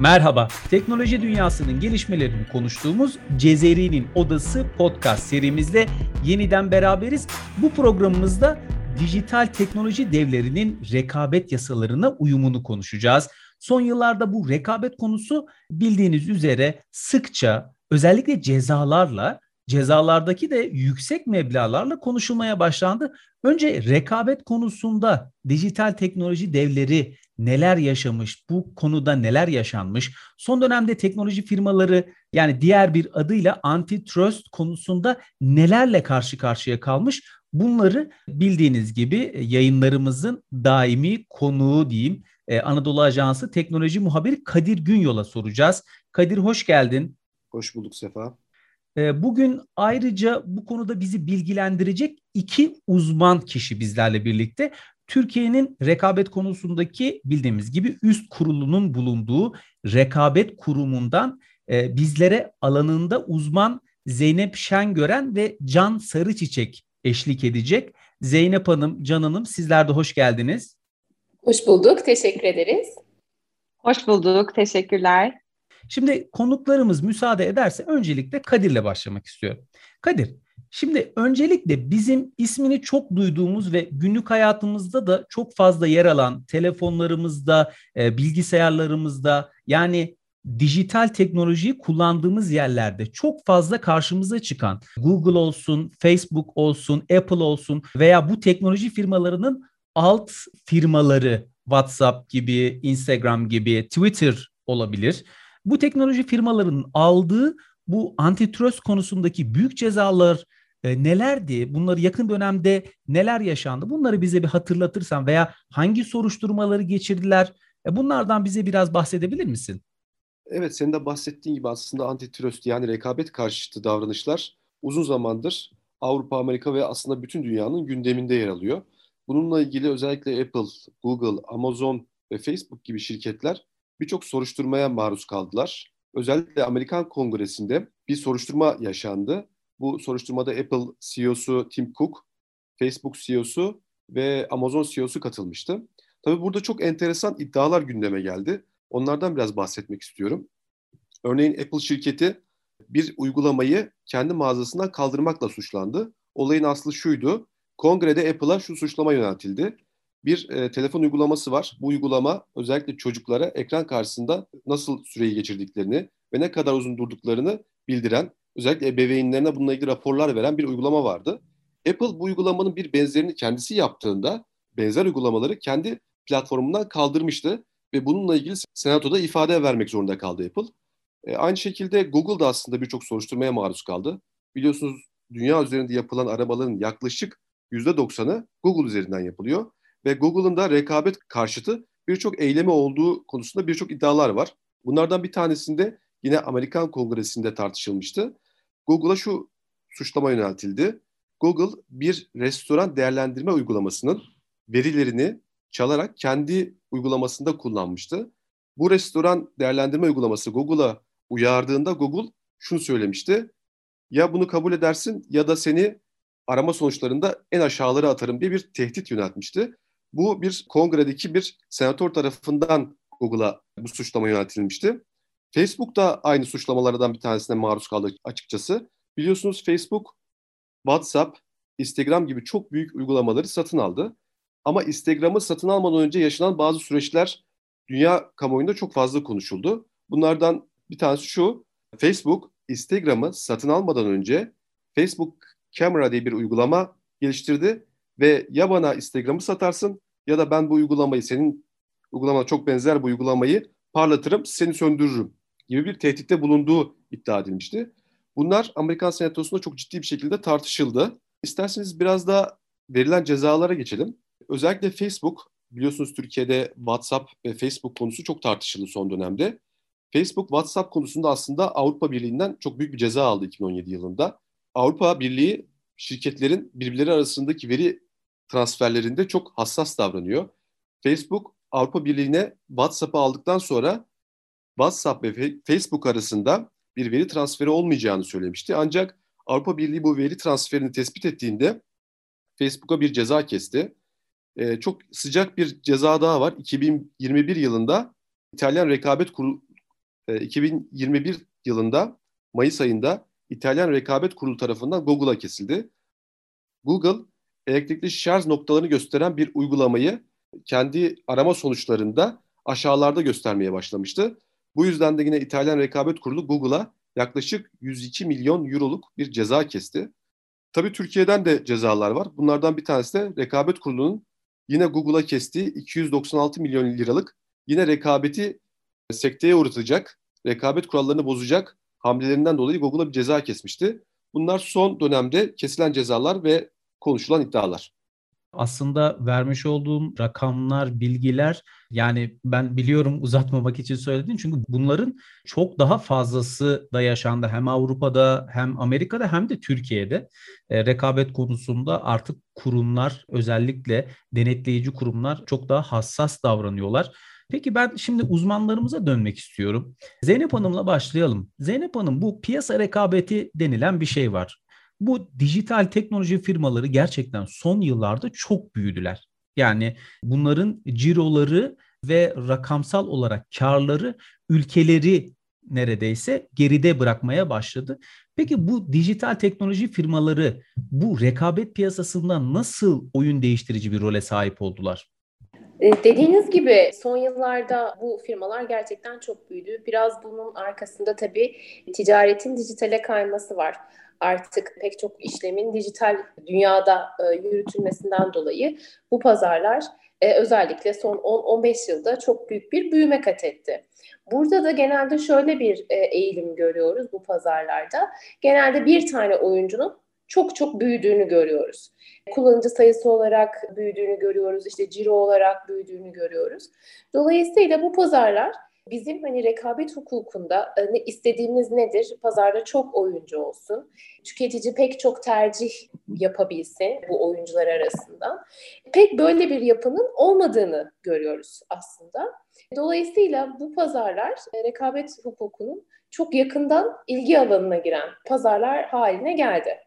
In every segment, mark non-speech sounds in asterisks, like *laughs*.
Merhaba, teknoloji dünyasının gelişmelerini konuştuğumuz Cezeri'nin Odası podcast serimizde yeniden beraberiz. Bu programımızda dijital teknoloji devlerinin rekabet yasalarına uyumunu konuşacağız. Son yıllarda bu rekabet konusu bildiğiniz üzere sıkça özellikle cezalarla cezalardaki de yüksek meblağlarla konuşulmaya başlandı. Önce rekabet konusunda dijital teknoloji devleri neler yaşamış, bu konuda neler yaşanmış, son dönemde teknoloji firmaları yani diğer bir adıyla antitrust konusunda nelerle karşı karşıya kalmış bunları bildiğiniz gibi yayınlarımızın daimi konuğu diyeyim e, Anadolu Ajansı teknoloji muhabiri Kadir Günyol'a soracağız. Kadir hoş geldin. Hoş bulduk Sefa. E, bugün ayrıca bu konuda bizi bilgilendirecek iki uzman kişi bizlerle birlikte. Türkiye'nin rekabet konusundaki bildiğimiz gibi üst kurulunun bulunduğu rekabet kurumundan e, bizlere alanında uzman Zeynep Şengören ve Can Sarıçiçek eşlik edecek. Zeynep Hanım, Can Hanım sizler de hoş geldiniz. Hoş bulduk, teşekkür ederiz. Hoş bulduk, teşekkürler. Şimdi konuklarımız müsaade ederse öncelikle Kadir'le başlamak istiyorum. Kadir, Şimdi öncelikle bizim ismini çok duyduğumuz ve günlük hayatımızda da çok fazla yer alan telefonlarımızda, e, bilgisayarlarımızda yani dijital teknolojiyi kullandığımız yerlerde çok fazla karşımıza çıkan Google olsun, Facebook olsun, Apple olsun veya bu teknoloji firmalarının alt firmaları WhatsApp gibi, Instagram gibi, Twitter olabilir. Bu teknoloji firmalarının aldığı bu antitrust konusundaki büyük cezalar e, nelerdi? Bunları yakın dönemde neler yaşandı? Bunları bize bir hatırlatırsan veya hangi soruşturmaları geçirdiler? E, bunlardan bize biraz bahsedebilir misin? Evet, senin de bahsettiğin gibi aslında antitrust yani rekabet karşıtı davranışlar uzun zamandır Avrupa, Amerika ve aslında bütün dünyanın gündeminde yer alıyor. Bununla ilgili özellikle Apple, Google, Amazon ve Facebook gibi şirketler birçok soruşturmaya maruz kaldılar. Özellikle Amerikan Kongresi'nde bir soruşturma yaşandı bu soruşturmada Apple CEO'su Tim Cook, Facebook CEO'su ve Amazon CEO'su katılmıştı. Tabii burada çok enteresan iddialar gündeme geldi. Onlardan biraz bahsetmek istiyorum. Örneğin Apple şirketi bir uygulamayı kendi mağazasından kaldırmakla suçlandı. Olayın aslı şuydu. Kongrede Apple'a şu suçlama yöneltildi. Bir e, telefon uygulaması var. Bu uygulama özellikle çocuklara ekran karşısında nasıl süreyi geçirdiklerini ve ne kadar uzun durduklarını bildiren özellikle ebeveynlerine bununla ilgili raporlar veren bir uygulama vardı. Apple bu uygulamanın bir benzerini kendisi yaptığında benzer uygulamaları kendi platformundan kaldırmıştı ve bununla ilgili senatoda ifade vermek zorunda kaldı Apple. E, aynı şekilde Google da aslında birçok soruşturmaya maruz kaldı. Biliyorsunuz dünya üzerinde yapılan arabaların yaklaşık %90'ı Google üzerinden yapılıyor ve Google'ın da rekabet karşıtı birçok eylemi olduğu konusunda birçok iddialar var. Bunlardan bir tanesinde yine Amerikan Kongresi'nde tartışılmıştı. Google'a şu suçlama yöneltildi. Google bir restoran değerlendirme uygulamasının verilerini çalarak kendi uygulamasında kullanmıştı. Bu restoran değerlendirme uygulaması Google'a uyardığında Google şunu söylemişti. Ya bunu kabul edersin ya da seni arama sonuçlarında en aşağıları atarım diye bir tehdit yöneltmişti. Bu bir kongredeki bir senatör tarafından Google'a bu suçlama yöneltilmişti. Facebook da aynı suçlamalardan bir tanesine maruz kaldı açıkçası. Biliyorsunuz Facebook, WhatsApp, Instagram gibi çok büyük uygulamaları satın aldı. Ama Instagram'ı satın almadan önce yaşanan bazı süreçler dünya kamuoyunda çok fazla konuşuldu. Bunlardan bir tanesi şu. Facebook, Instagram'ı satın almadan önce Facebook Camera diye bir uygulama geliştirdi ve ya bana Instagram'ı satarsın ya da ben bu uygulamayı senin uygulamana çok benzer bu uygulamayı parlatırım, seni söndürürüm gibi bir tehditte bulunduğu iddia edilmişti. Bunlar Amerikan Senatosu'nda çok ciddi bir şekilde tartışıldı. İsterseniz biraz da verilen cezalara geçelim. Özellikle Facebook, biliyorsunuz Türkiye'de WhatsApp ve Facebook konusu çok tartışıldı son dönemde. Facebook WhatsApp konusunda aslında Avrupa Birliği'nden çok büyük bir ceza aldı 2017 yılında. Avrupa Birliği şirketlerin birbirleri arasındaki veri transferlerinde çok hassas davranıyor. Facebook Avrupa Birliği'ne WhatsApp'ı aldıktan sonra WhatsApp ve Facebook arasında bir veri transferi olmayacağını söylemişti. Ancak Avrupa Birliği bu veri transferini tespit ettiğinde Facebook'a bir ceza kesti. Ee, çok sıcak bir ceza daha var. 2021 yılında İtalyan Rekabet 2021 yılında Mayıs ayında İtalyan Rekabet Kurulu tarafından Google'a kesildi. Google elektrikli şarj noktalarını gösteren bir uygulamayı kendi arama sonuçlarında aşağılarda göstermeye başlamıştı. Bu yüzden de yine İtalyan Rekabet Kurulu Google'a yaklaşık 102 milyon euroluk bir ceza kesti. Tabii Türkiye'den de cezalar var. Bunlardan bir tanesi de Rekabet Kurulu'nun yine Google'a kestiği 296 milyon liralık yine rekabeti sekteye uğratacak, rekabet kurallarını bozacak hamlelerinden dolayı Google'a bir ceza kesmişti. Bunlar son dönemde kesilen cezalar ve konuşulan iddialar aslında vermiş olduğum rakamlar, bilgiler yani ben biliyorum *laughs* uzatmamak için söyledim çünkü bunların çok daha fazlası da yaşandı hem Avrupa'da hem Amerika'da hem de Türkiye'de. E, rekabet konusunda artık kurumlar özellikle denetleyici kurumlar çok daha hassas davranıyorlar. Peki ben şimdi uzmanlarımıza dönmek istiyorum. Zeynep Hanım'la başlayalım. Zeynep Hanım bu piyasa rekabeti denilen bir şey var. Bu dijital teknoloji firmaları gerçekten son yıllarda çok büyüdüler. Yani bunların ciroları ve rakamsal olarak karları ülkeleri neredeyse geride bırakmaya başladı. Peki bu dijital teknoloji firmaları bu rekabet piyasasında nasıl oyun değiştirici bir role sahip oldular? E, dediğiniz gibi son yıllarda bu firmalar gerçekten çok büyüdü. Biraz bunun arkasında tabii ticaretin dijitale kayması var artık pek çok işlemin dijital dünyada e, yürütülmesinden dolayı bu pazarlar e, özellikle son 10-15 yılda çok büyük bir büyüme kat etti. Burada da genelde şöyle bir e, eğilim görüyoruz bu pazarlarda. Genelde bir tane oyuncunun çok çok büyüdüğünü görüyoruz. Kullanıcı sayısı olarak büyüdüğünü görüyoruz, işte ciro olarak büyüdüğünü görüyoruz. Dolayısıyla bu pazarlar bizim hani rekabet hukukunda e, istediğimiz nedir? Pazarda çok oyuncu olsun. Tüketici pek çok tercih yapabilsin bu oyuncular arasında. Pek böyle bir yapının olmadığını görüyoruz aslında. Dolayısıyla bu pazarlar e, rekabet hukukunun çok yakından ilgi alanına giren pazarlar haline geldi.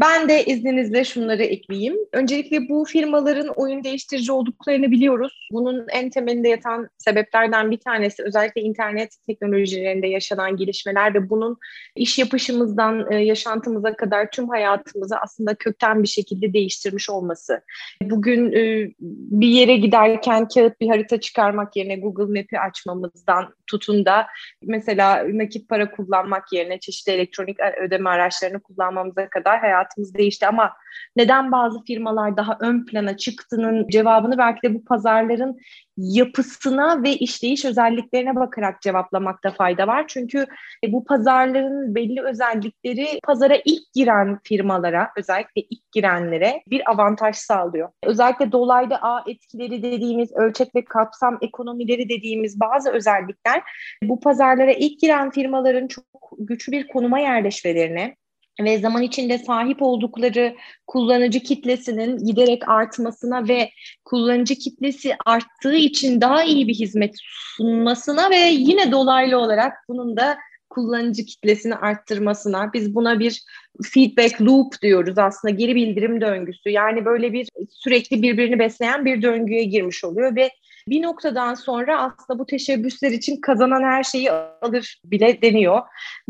Ben de izninizle şunları ekleyeyim. Öncelikle bu firmaların oyun değiştirici olduklarını biliyoruz. Bunun en temelinde yatan sebeplerden bir tanesi özellikle internet teknolojilerinde yaşanan gelişmeler ve bunun iş yapışımızdan e, yaşantımıza kadar tüm hayatımızı aslında kökten bir şekilde değiştirmiş olması. Bugün e, bir yere giderken kağıt bir harita çıkarmak yerine Google Map'i açmamızdan tutun da mesela nakit para kullanmak yerine çeşitli elektronik ödeme araçlarını kullanmamıza kadar hayatımız değişti ama neden bazı firmalar daha ön plana çıktığının cevabını belki de bu pazarların yapısına ve işleyiş özelliklerine bakarak cevaplamakta fayda var. Çünkü e, bu pazarların belli özellikleri pazara ilk giren firmalara, özellikle ilk girenlere bir avantaj sağlıyor. Özellikle dolaylı ağ etkileri dediğimiz, ölçek ve kapsam ekonomileri dediğimiz bazı özellikler bu pazarlara ilk giren firmaların çok güçlü bir konuma yerleşmelerine, ve zaman içinde sahip oldukları kullanıcı kitlesinin giderek artmasına ve kullanıcı kitlesi arttığı için daha iyi bir hizmet sunmasına ve yine dolaylı olarak bunun da kullanıcı kitlesini arttırmasına biz buna bir feedback loop diyoruz aslında geri bildirim döngüsü. Yani böyle bir sürekli birbirini besleyen bir döngüye girmiş oluyor ve bir noktadan sonra aslında bu teşebbüsler için kazanan her şeyi alır bile deniyor.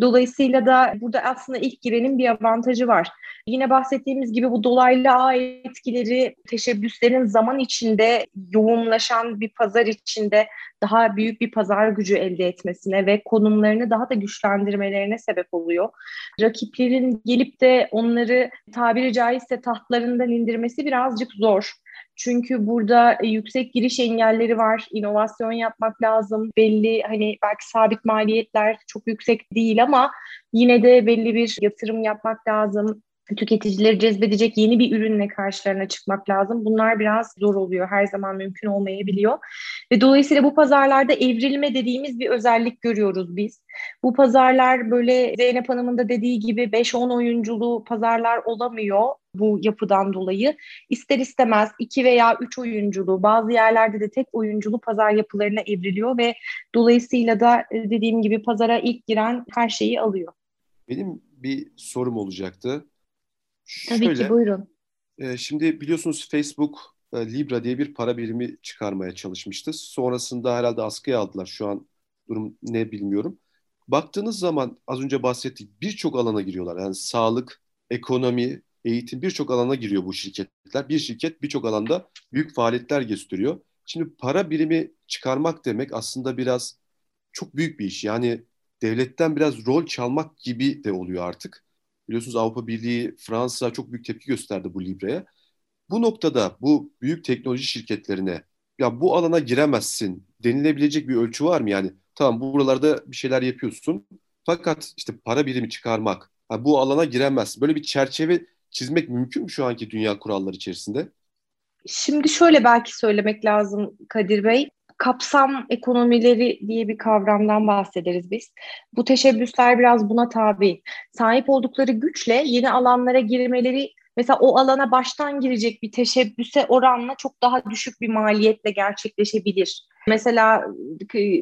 Dolayısıyla da burada aslında ilk girenin bir avantajı var. Yine bahsettiğimiz gibi bu dolaylı ağ etkileri teşebbüslerin zaman içinde yoğunlaşan bir pazar içinde daha büyük bir pazar gücü elde etmesine ve konumlarını daha da güçlendirmelerine sebep oluyor. Rakiplerin gelip de onları tabiri caizse tahtlarından indirmesi birazcık zor. Çünkü burada e, yüksek giriş engelleri var. İnovasyon yapmak lazım. Belli hani belki sabit maliyetler çok yüksek değil ama yine de belli bir yatırım yapmak lazım tüketicileri cezbedecek yeni bir ürünle karşılarına çıkmak lazım. Bunlar biraz zor oluyor. Her zaman mümkün olmayabiliyor. Ve dolayısıyla bu pazarlarda evrilme dediğimiz bir özellik görüyoruz biz. Bu pazarlar böyle Zeynep Hanım'ın da dediği gibi 5-10 oyunculu pazarlar olamıyor bu yapıdan dolayı. İster istemez 2 veya 3 oyunculu bazı yerlerde de tek oyunculu pazar yapılarına evriliyor ve dolayısıyla da e, dediğim gibi pazara ilk giren her şeyi alıyor. Benim bir sorum olacaktı. Tabii Şöyle, ki buyurun. E, şimdi biliyorsunuz Facebook e, Libra diye bir para birimi çıkarmaya çalışmıştı. Sonrasında herhalde askıya aldılar. Şu an durum ne bilmiyorum. Baktığınız zaman az önce bahsettik birçok alana giriyorlar. Yani sağlık, ekonomi, eğitim birçok alana giriyor bu şirketler. Bir şirket birçok alanda büyük faaliyetler gösteriyor. Şimdi para birimi çıkarmak demek aslında biraz çok büyük bir iş. Yani devletten biraz rol çalmak gibi de oluyor artık. Biliyorsunuz Avrupa Birliği, Fransa çok büyük tepki gösterdi bu Libre'ye. Bu noktada bu büyük teknoloji şirketlerine ya bu alana giremezsin denilebilecek bir ölçü var mı? Yani tamam buralarda bir şeyler yapıyorsun fakat işte para birimi çıkarmak, ha, bu alana giremezsin. Böyle bir çerçeve çizmek mümkün mü şu anki dünya kuralları içerisinde? Şimdi şöyle belki söylemek lazım Kadir Bey. Kapsam ekonomileri diye bir kavramdan bahsederiz biz. Bu teşebbüsler biraz buna tabi. Sahip oldukları güçle yeni alanlara girmeleri mesela o alana baştan girecek bir teşebbüse oranla çok daha düşük bir maliyetle gerçekleşebilir. Mesela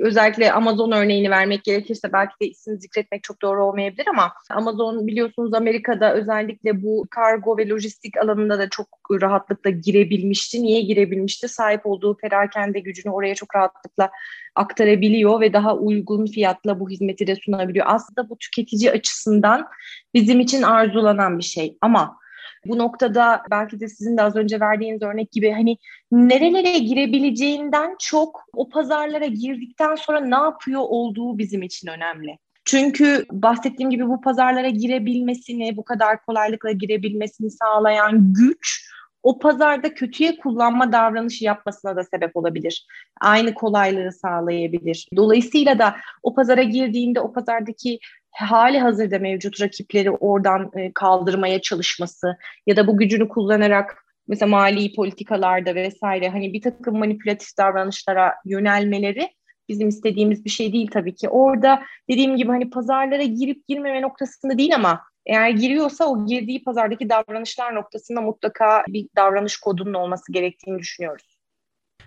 özellikle Amazon örneğini vermek gerekirse belki de isim zikretmek çok doğru olmayabilir ama Amazon biliyorsunuz Amerika'da özellikle bu kargo ve lojistik alanında da çok rahatlıkla girebilmişti. Niye girebilmişti? Sahip olduğu perakende gücünü oraya çok rahatlıkla aktarabiliyor ve daha uygun fiyatla bu hizmeti de sunabiliyor. Aslında bu tüketici açısından bizim için arzulanan bir şey ama bu noktada belki de sizin de az önce verdiğiniz örnek gibi hani nerelere girebileceğinden çok o pazarlara girdikten sonra ne yapıyor olduğu bizim için önemli. Çünkü bahsettiğim gibi bu pazarlara girebilmesini, bu kadar kolaylıkla girebilmesini sağlayan güç o pazarda kötüye kullanma davranışı yapmasına da sebep olabilir. Aynı kolaylığı sağlayabilir. Dolayısıyla da o pazara girdiğinde o pazardaki hali hazırda mevcut rakipleri oradan e, kaldırmaya çalışması ya da bu gücünü kullanarak mesela mali politikalarda vesaire hani bir takım manipülatif davranışlara yönelmeleri bizim istediğimiz bir şey değil tabii ki. Orada dediğim gibi hani pazarlara girip girmeme noktasında değil ama eğer giriyorsa o girdiği pazardaki davranışlar noktasında mutlaka bir davranış kodunun olması gerektiğini düşünüyoruz.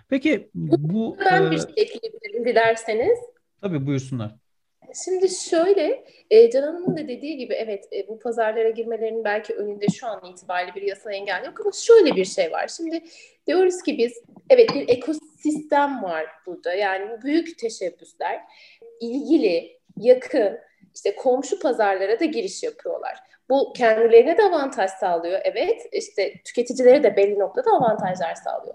Peki bu... Ben e... bir şey ekleyebilirim dilerseniz. Tabii buyursunlar. Şimdi şöyle, e, Can Hanım'ın da dediği gibi evet e, bu pazarlara girmelerinin belki önünde şu an itibariyle bir yasal engel yok ama şöyle bir şey var. Şimdi diyoruz ki biz evet bir ekosistem var burada. Yani büyük teşebbüsler ilgili, yakın, işte komşu pazarlara da giriş yapıyorlar. Bu kendilerine de avantaj sağlıyor. Evet, işte tüketicilere de belli noktada avantajlar sağlıyor.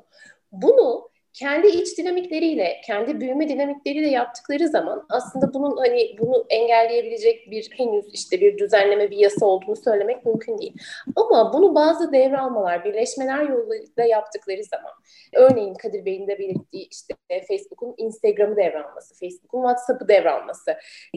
Bunu kendi iç dinamikleriyle, kendi büyüme dinamikleriyle yaptıkları zaman aslında bunun hani bunu engelleyebilecek bir henüz işte bir düzenleme, bir yasa olduğunu söylemek mümkün değil. Ama bunu bazı devralmalar, birleşmeler yoluyla yaptıkları zaman örneğin Kadir Bey'in de belirttiği işte Facebook'un Instagram'ı devralması, Facebook'un WhatsApp'ı devralması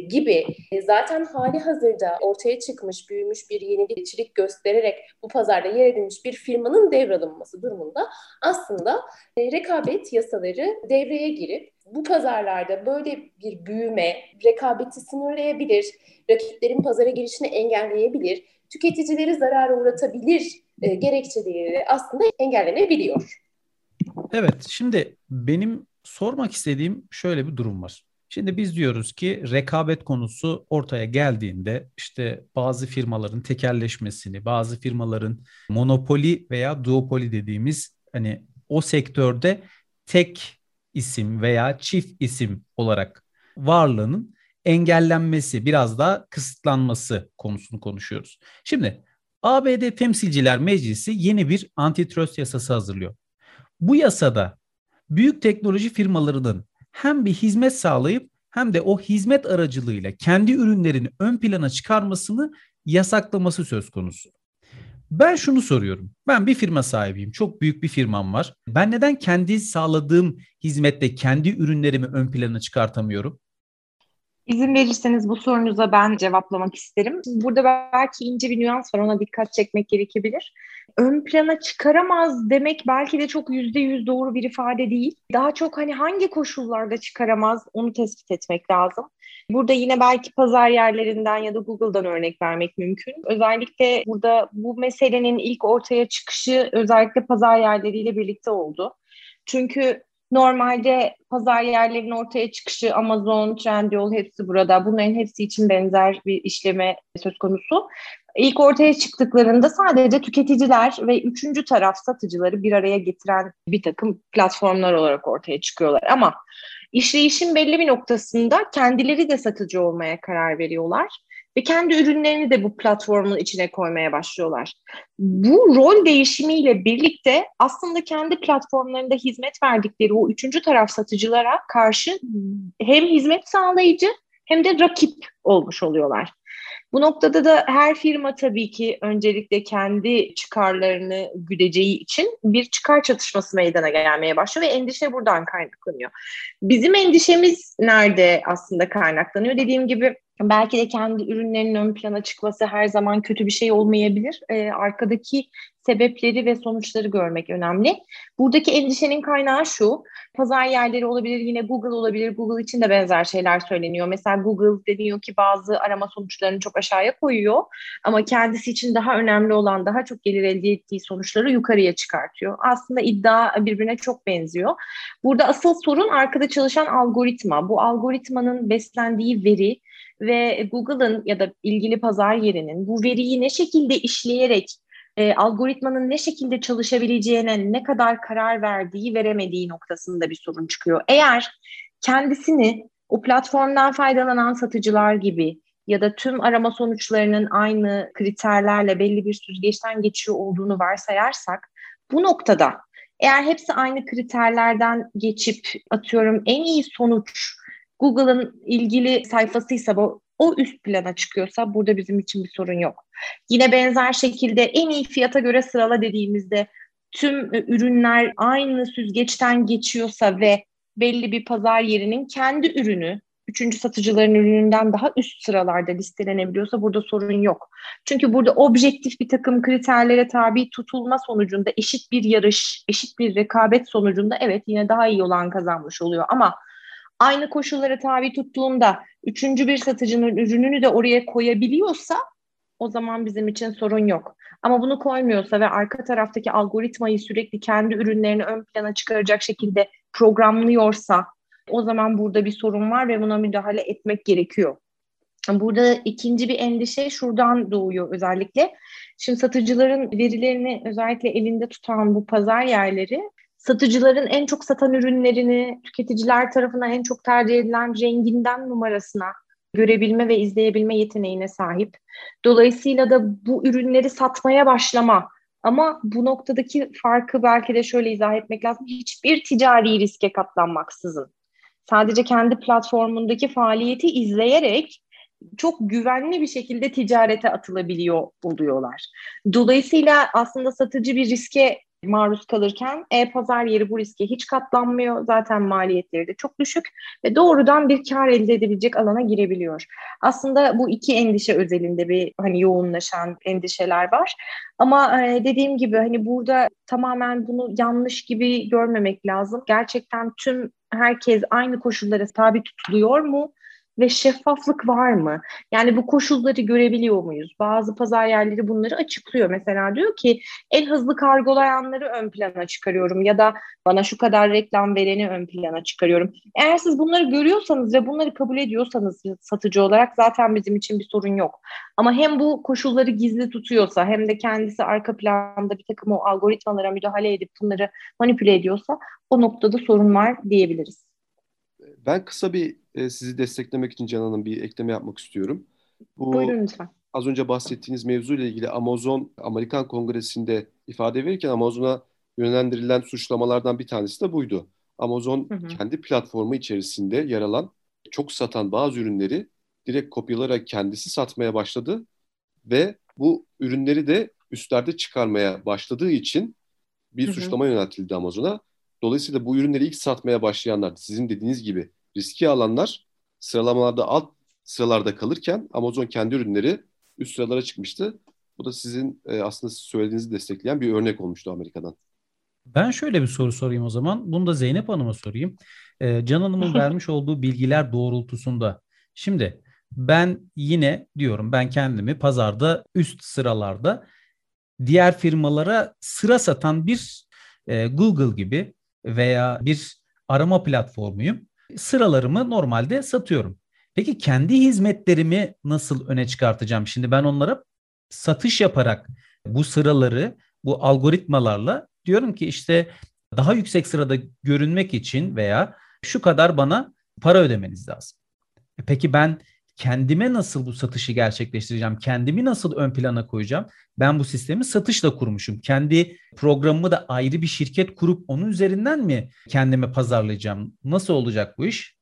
gibi e, zaten hali hazırda ortaya çıkmış, büyümüş bir yenilikçilik göstererek bu pazarda yer edilmiş bir firmanın devralınması durumunda aslında e, rekabet rekabet yasaları devreye girip bu pazarlarda böyle bir büyüme, rekabeti sınırlayabilir, rakiplerin pazara girişini engelleyebilir, tüketicileri zarara uğratabilir e, gerekçeleri aslında engellenebiliyor. Evet, şimdi benim sormak istediğim şöyle bir durum var. Şimdi biz diyoruz ki rekabet konusu ortaya geldiğinde işte bazı firmaların tekerleşmesini, bazı firmaların monopoli veya duopoli dediğimiz hani o sektörde tek isim veya çift isim olarak varlığının engellenmesi, biraz daha kısıtlanması konusunu konuşuyoruz. Şimdi ABD Temsilciler Meclisi yeni bir antitrust yasası hazırlıyor. Bu yasada büyük teknoloji firmalarının hem bir hizmet sağlayıp hem de o hizmet aracılığıyla kendi ürünlerini ön plana çıkarmasını yasaklaması söz konusu. Ben şunu soruyorum. Ben bir firma sahibiyim. Çok büyük bir firmam var. Ben neden kendi sağladığım hizmette kendi ürünlerimi ön plana çıkartamıyorum? İzin verirseniz bu sorunuza ben cevaplamak isterim. Burada belki ince bir nüans var ona dikkat çekmek gerekebilir. Ön plana çıkaramaz demek belki de çok yüzde yüz doğru bir ifade değil. Daha çok hani hangi koşullarda çıkaramaz onu tespit etmek lazım. Burada yine belki pazar yerlerinden ya da Google'dan örnek vermek mümkün. Özellikle burada bu meselenin ilk ortaya çıkışı özellikle pazar yerleriyle birlikte oldu. Çünkü Normalde pazar yerlerinin ortaya çıkışı Amazon, Trendyol hepsi burada. Bunların hepsi için benzer bir işleme söz konusu. İlk ortaya çıktıklarında sadece tüketiciler ve üçüncü taraf satıcıları bir araya getiren bir takım platformlar olarak ortaya çıkıyorlar. Ama işleyişin belli bir noktasında kendileri de satıcı olmaya karar veriyorlar ve kendi ürünlerini de bu platformun içine koymaya başlıyorlar. Bu rol değişimiyle birlikte aslında kendi platformlarında hizmet verdikleri o üçüncü taraf satıcılara karşı hem hizmet sağlayıcı hem de rakip olmuş oluyorlar. Bu noktada da her firma tabii ki öncelikle kendi çıkarlarını güdeceği için bir çıkar çatışması meydana gelmeye başlıyor ve endişe buradan kaynaklanıyor. Bizim endişemiz nerede aslında kaynaklanıyor? Dediğim gibi belki de kendi ürünlerinin ön plana çıkması her zaman kötü bir şey olmayabilir. Ee, arkadaki sebepleri ve sonuçları görmek önemli. Buradaki endişenin kaynağı şu, pazar yerleri olabilir, yine Google olabilir. Google için de benzer şeyler söyleniyor. Mesela Google deniyor ki bazı arama sonuçlarını çok aşağıya koyuyor ama kendisi için daha önemli olan, daha çok gelir elde ettiği sonuçları yukarıya çıkartıyor. Aslında iddia birbirine çok benziyor. Burada asıl sorun arkada çalışan algoritma. Bu algoritmanın beslendiği veri ve Google'ın ya da ilgili pazar yerinin bu veriyi ne şekilde işleyerek e, algoritmanın ne şekilde çalışabileceğine ne kadar karar verdiği veremediği noktasında bir sorun çıkıyor. Eğer kendisini o platformdan faydalanan satıcılar gibi ya da tüm arama sonuçlarının aynı kriterlerle belli bir süzgeçten geçiyor olduğunu varsayarsak bu noktada eğer hepsi aynı kriterlerden geçip atıyorum en iyi sonuç Google'ın ilgili sayfasıysa bu o üst plana çıkıyorsa burada bizim için bir sorun yok. Yine benzer şekilde en iyi fiyata göre sırala dediğimizde tüm ürünler aynı süzgeçten geçiyorsa ve belli bir pazar yerinin kendi ürünü üçüncü satıcıların ürününden daha üst sıralarda listelenebiliyorsa burada sorun yok. Çünkü burada objektif bir takım kriterlere tabi tutulma sonucunda eşit bir yarış, eşit bir rekabet sonucunda evet yine daha iyi olan kazanmış oluyor ama aynı koşullara tabi tuttuğunda üçüncü bir satıcının ürününü de oraya koyabiliyorsa o zaman bizim için sorun yok. Ama bunu koymuyorsa ve arka taraftaki algoritmayı sürekli kendi ürünlerini ön plana çıkaracak şekilde programlıyorsa o zaman burada bir sorun var ve buna müdahale etmek gerekiyor. Burada ikinci bir endişe şuradan doğuyor özellikle. Şimdi satıcıların verilerini özellikle elinde tutan bu pazar yerleri satıcıların en çok satan ürünlerini tüketiciler tarafından en çok tercih edilen renginden numarasına görebilme ve izleyebilme yeteneğine sahip. Dolayısıyla da bu ürünleri satmaya başlama ama bu noktadaki farkı belki de şöyle izah etmek lazım. Hiçbir ticari riske katlanmaksızın. Sadece kendi platformundaki faaliyeti izleyerek çok güvenli bir şekilde ticarete atılabiliyor oluyorlar. Dolayısıyla aslında satıcı bir riske maruz kalırken e-pazar yeri bu riske hiç katlanmıyor. Zaten maliyetleri de çok düşük ve doğrudan bir kar elde edebilecek alana girebiliyor. Aslında bu iki endişe özelinde bir hani yoğunlaşan endişeler var. Ama e, dediğim gibi hani burada tamamen bunu yanlış gibi görmemek lazım. Gerçekten tüm herkes aynı koşullara tabi tutuluyor mu? Ve şeffaflık var mı? Yani bu koşulları görebiliyor muyuz? Bazı pazar yerleri bunları açıklıyor. Mesela diyor ki en hızlı kargolayanları ön plana çıkarıyorum ya da bana şu kadar reklam vereni ön plana çıkarıyorum. Eğer siz bunları görüyorsanız ve bunları kabul ediyorsanız satıcı olarak zaten bizim için bir sorun yok. Ama hem bu koşulları gizli tutuyorsa hem de kendisi arka planda bir takım o algoritmalara müdahale edip bunları manipüle ediyorsa o noktada sorun var diyebiliriz. Ben kısa bir e, sizi desteklemek için Can Hanım bir ekleme yapmak istiyorum. Bu, Buyurun lütfen. Az önce bahsettiğiniz mevzuyla ilgili Amazon Amerikan Kongresi'nde ifade verirken Amazon'a yönlendirilen suçlamalardan bir tanesi de buydu. Amazon hı hı. kendi platformu içerisinde yer alan çok satan bazı ürünleri direkt kopyalarak kendisi satmaya başladı ve bu ürünleri de üstlerde çıkarmaya başladığı için bir hı hı. suçlama yöneltildi Amazon'a. Dolayısıyla bu ürünleri ilk satmaya başlayanlar sizin dediğiniz gibi riski alanlar sıralamalarda alt sıralarda kalırken Amazon kendi ürünleri üst sıralara çıkmıştı. Bu da sizin e, aslında söylediğinizi destekleyen bir örnek olmuştu Amerika'dan. Ben şöyle bir soru sorayım o zaman. Bunu da Zeynep Hanım'a sorayım. E, Can Hanım'ın *laughs* vermiş olduğu bilgiler doğrultusunda. Şimdi ben yine diyorum ben kendimi pazarda üst sıralarda diğer firmalara sıra satan bir e, Google gibi veya bir arama platformuyum. Sıralarımı normalde satıyorum. Peki kendi hizmetlerimi nasıl öne çıkartacağım? Şimdi ben onlara satış yaparak bu sıraları bu algoritmalarla diyorum ki işte daha yüksek sırada görünmek için veya şu kadar bana para ödemeniz lazım. E peki ben kendime nasıl bu satışı gerçekleştireceğim? Kendimi nasıl ön plana koyacağım? Ben bu sistemi satışla kurmuşum. Kendi programımı da ayrı bir şirket kurup onun üzerinden mi kendime pazarlayacağım? Nasıl olacak bu iş?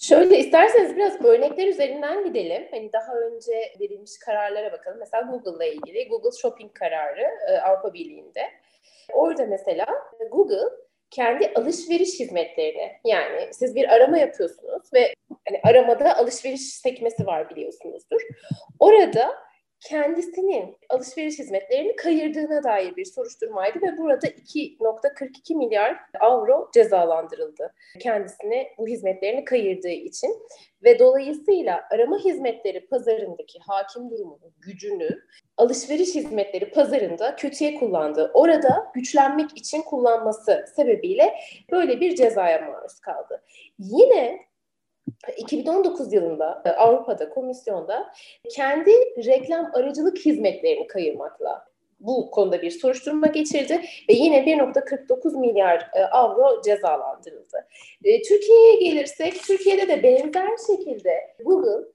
Şöyle isterseniz biraz örnekler üzerinden gidelim. Hani daha önce verilmiş kararlara bakalım. Mesela Google'la ilgili Google Shopping kararı e, Avrupa Birliği'nde. Orada mesela Google kendi alışveriş hizmetlerini yani siz bir arama yapıyorsunuz ve hani aramada alışveriş sekmesi var biliyorsunuzdur. Orada kendisinin alışveriş hizmetlerini kayırdığına dair bir soruşturmaydı ve burada 2.42 milyar avro cezalandırıldı. Kendisine bu hizmetlerini kayırdığı için ve dolayısıyla arama hizmetleri pazarındaki hakim durumunu, gücünü alışveriş hizmetleri pazarında kötüye kullandığı, orada güçlenmek için kullanması sebebiyle böyle bir cezaya maruz kaldı. Yine 2019 yılında e, Avrupa'da komisyonda kendi reklam aracılık hizmetlerini kayırmakla bu konuda bir soruşturma geçirdi ve yine 1.49 milyar e, avro cezalandırıldı. E, Türkiye'ye gelirsek, Türkiye'de de benzer şekilde Google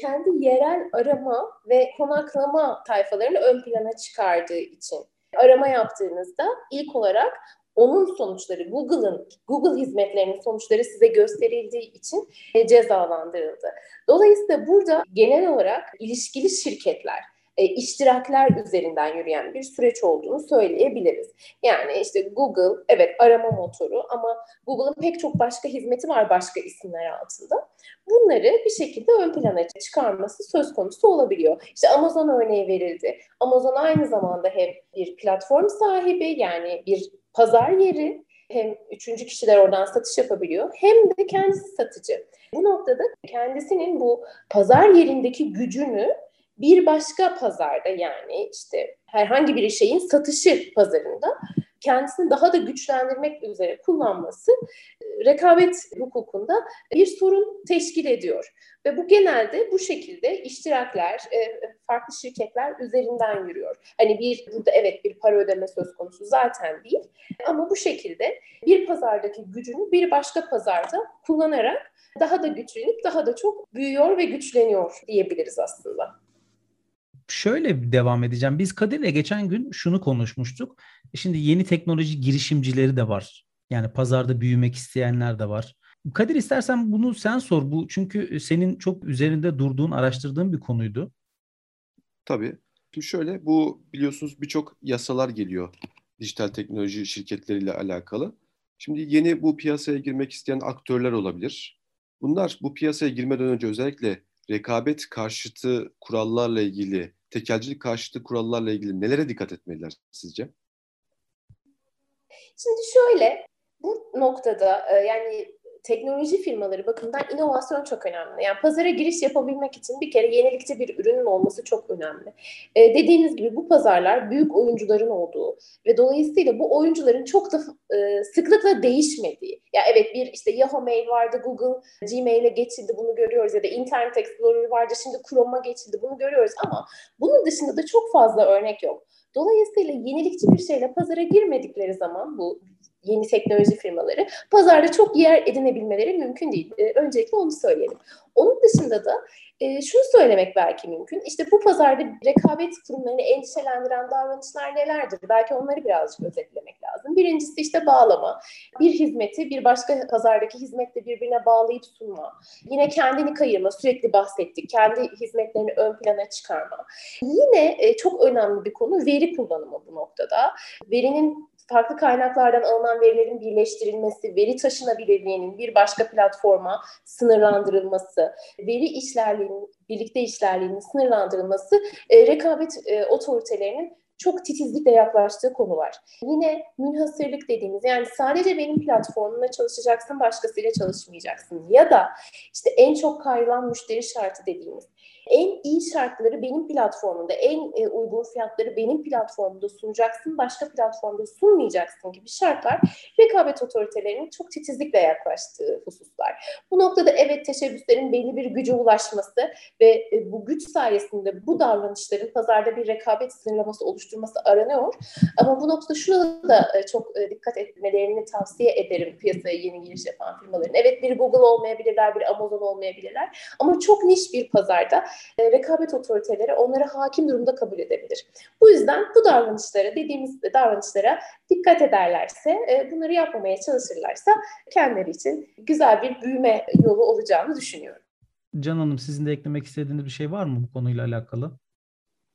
kendi yerel arama ve konaklama tayfalarını ön plana çıkardığı için arama yaptığınızda ilk olarak onun sonuçları Google'ın Google hizmetlerinin sonuçları size gösterildiği için e, cezalandırıldı. Dolayısıyla burada genel olarak ilişkili şirketler e, iştirakler üzerinden yürüyen bir süreç olduğunu söyleyebiliriz. Yani işte Google evet arama motoru ama Google'ın pek çok başka hizmeti var başka isimler altında. Bunları bir şekilde ön plana çıkarması söz konusu olabiliyor. İşte Amazon örneği verildi. Amazon aynı zamanda hem bir platform sahibi yani bir pazar yeri hem üçüncü kişiler oradan satış yapabiliyor hem de kendisi satıcı. Bu noktada kendisinin bu pazar yerindeki gücünü bir başka pazarda yani işte herhangi bir şeyin satışı pazarında kendisini daha da güçlendirmek üzere kullanması e, rekabet hukukunda bir sorun teşkil ediyor. Ve bu genelde bu şekilde iştirakler, e, farklı şirketler üzerinden yürüyor. Hani bir burada evet bir para ödeme söz konusu zaten değil ama bu şekilde bir pazardaki gücünü bir başka pazarda kullanarak daha da güçlenip daha da çok büyüyor ve güçleniyor diyebiliriz aslında şöyle devam edeceğim. Biz Kadir'le geçen gün şunu konuşmuştuk. Şimdi yeni teknoloji girişimcileri de var. Yani pazarda büyümek isteyenler de var. Kadir istersen bunu sen sor. Bu çünkü senin çok üzerinde durduğun, araştırdığın bir konuydu. Tabii. Şimdi şöyle bu biliyorsunuz birçok yasalar geliyor dijital teknoloji şirketleriyle alakalı. Şimdi yeni bu piyasaya girmek isteyen aktörler olabilir. Bunlar bu piyasaya girmeden önce özellikle rekabet karşıtı kurallarla ilgili tekelcilik karşıtı kurallarla ilgili nelere dikkat etmeliler sizce? Şimdi şöyle bu noktada e, yani teknoloji firmaları bakımından inovasyon çok önemli. Yani pazara giriş yapabilmek için bir kere yenilikçi bir ürünün olması çok önemli. Ee, dediğiniz gibi bu pazarlar büyük oyuncuların olduğu ve dolayısıyla bu oyuncuların çok da e, sıklıkla değişmediği. Ya evet bir işte Yahoo Mail vardı, Google Gmail'e geçildi bunu görüyoruz ya da Internet Explorer vardı şimdi Chrome'a geçildi bunu görüyoruz ama bunun dışında da çok fazla örnek yok. Dolayısıyla yenilikçi bir şeyle pazara girmedikleri zaman bu yeni teknoloji firmaları pazarda çok yer edinebilmeleri mümkün değil. E, öncelikle onu söyleyelim. Onun dışında da e, şunu söylemek belki mümkün. İşte bu pazarda rekabet kurumlarını endişelendiren davranışlar nelerdir? Belki onları birazcık özetlemek lazım. Birincisi işte bağlama. Bir hizmeti bir başka pazardaki hizmetle birbirine bağlayıp sunma. Yine kendini kayırma. Sürekli bahsettik. Kendi hizmetlerini ön plana çıkarma. Yine e, çok önemli bir konu veri kullanımı bu noktada. Verinin farklı kaynaklardan alınan verilerin birleştirilmesi, veri taşınabilirliğinin bir başka platforma sınırlandırılması, veri işlerliğinin, birlikte işlerliğinin sınırlandırılması e, rekabet e, otoritelerinin çok titizlikle yaklaştığı konu var. Yine münhasırlık dediğimiz yani sadece benim platformumla çalışacaksın başkasıyla çalışmayacaksın. Ya da işte en çok kayılan müşteri şartı dediğimiz en iyi şartları benim platformumda, en e, uygun fiyatları benim platformumda sunacaksın, başka platformda sunmayacaksın gibi şartlar rekabet otoritelerinin çok titizlikle yaklaştığı hususlar. Bu noktada evet teşebbüslerin belli bir güce ulaşması ve e, bu güç sayesinde bu davranışların pazarda bir rekabet sınırlaması oluşturması aranıyor. Ama bu noktada şuna da e, çok dikkat etmelerini tavsiye ederim piyasaya yeni giriş yapan firmaların. Evet bir Google olmayabilirler, bir Amazon olmayabilirler ama çok niş bir pazarda e, rekabet otoriteleri onları hakim durumda kabul edebilir. Bu yüzden bu davranışlara, dediğimiz davranışlara dikkat ederlerse, e, bunları yapmamaya çalışırlarsa kendileri için güzel bir büyüme yolu olacağını düşünüyorum. Can Hanım sizin de eklemek istediğiniz bir şey var mı bu konuyla alakalı?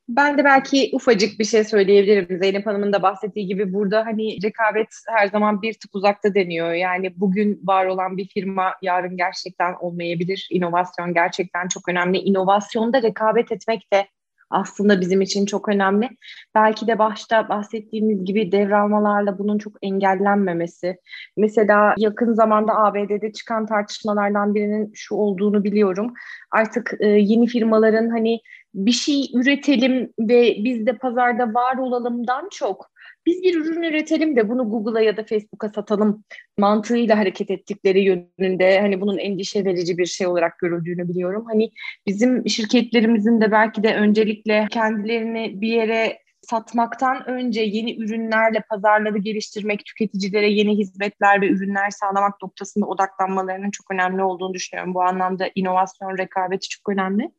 Ben de belki ufacık bir şey söyleyebilirim. Zeynep Hanım'ın da bahsettiği gibi burada hani rekabet her zaman bir tık uzakta deniyor. Yani bugün var olan bir firma yarın gerçekten olmayabilir. İnovasyon gerçekten çok önemli. İnovasyonda rekabet etmek de aslında bizim için çok önemli. Belki de başta bahsettiğimiz gibi devralmalarla bunun çok engellenmemesi. Mesela yakın zamanda ABD'de çıkan tartışmalardan birinin şu olduğunu biliyorum. Artık e, yeni firmaların hani bir şey üretelim ve biz de pazarda var olalımdan çok biz bir ürün üretelim de bunu Google'a ya da Facebook'a satalım mantığıyla hareket ettikleri yönünde hani bunun endişe verici bir şey olarak görüldüğünü biliyorum. Hani bizim şirketlerimizin de belki de öncelikle kendilerini bir yere satmaktan önce yeni ürünlerle pazarları geliştirmek, tüketicilere yeni hizmetler ve ürünler sağlamak noktasında odaklanmalarının çok önemli olduğunu düşünüyorum. Bu anlamda inovasyon rekabeti çok önemli.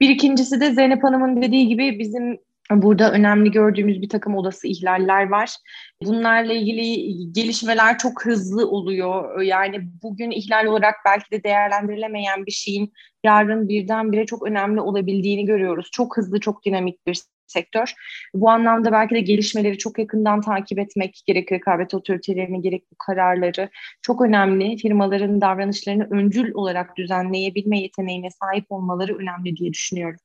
Bir ikincisi de Zeynep Hanım'ın dediği gibi bizim Burada önemli gördüğümüz bir takım olası ihlaller var. Bunlarla ilgili gelişmeler çok hızlı oluyor. Yani bugün ihlal olarak belki de değerlendirilemeyen bir şeyin yarın birdenbire çok önemli olabildiğini görüyoruz. Çok hızlı, çok dinamik bir sektör. Bu anlamda belki de gelişmeleri çok yakından takip etmek gerek rekabet otoritelerini gerek bu kararları çok önemli. Firmaların davranışlarını öncül olarak düzenleyebilme yeteneğine sahip olmaları önemli diye düşünüyorum.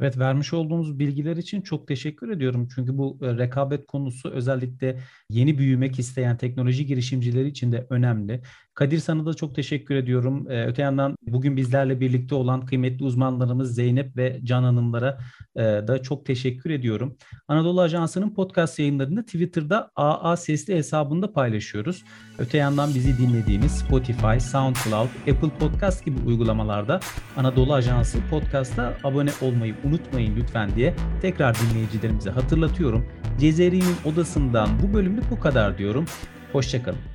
Evet vermiş olduğunuz bilgiler için çok teşekkür ediyorum. Çünkü bu e, rekabet konusu özellikle yeni büyümek isteyen teknoloji girişimcileri için de önemli. Kadir sana da çok teşekkür ediyorum. Ee, öte yandan bugün bizlerle birlikte olan kıymetli uzmanlarımız Zeynep ve Can Hanımlara e, da çok teşekkür ediyorum. Anadolu Ajansı'nın podcast yayınlarını Twitter'da AA Sesli hesabında paylaşıyoruz. Öte yandan bizi dinlediğiniz Spotify, SoundCloud, Apple Podcast gibi uygulamalarda Anadolu Ajansı Podcast'a abone olmayı unutmayın lütfen diye tekrar dinleyicilerimize hatırlatıyorum. Cezeri'nin odasından bu bölümlük bu kadar diyorum. Hoşçakalın.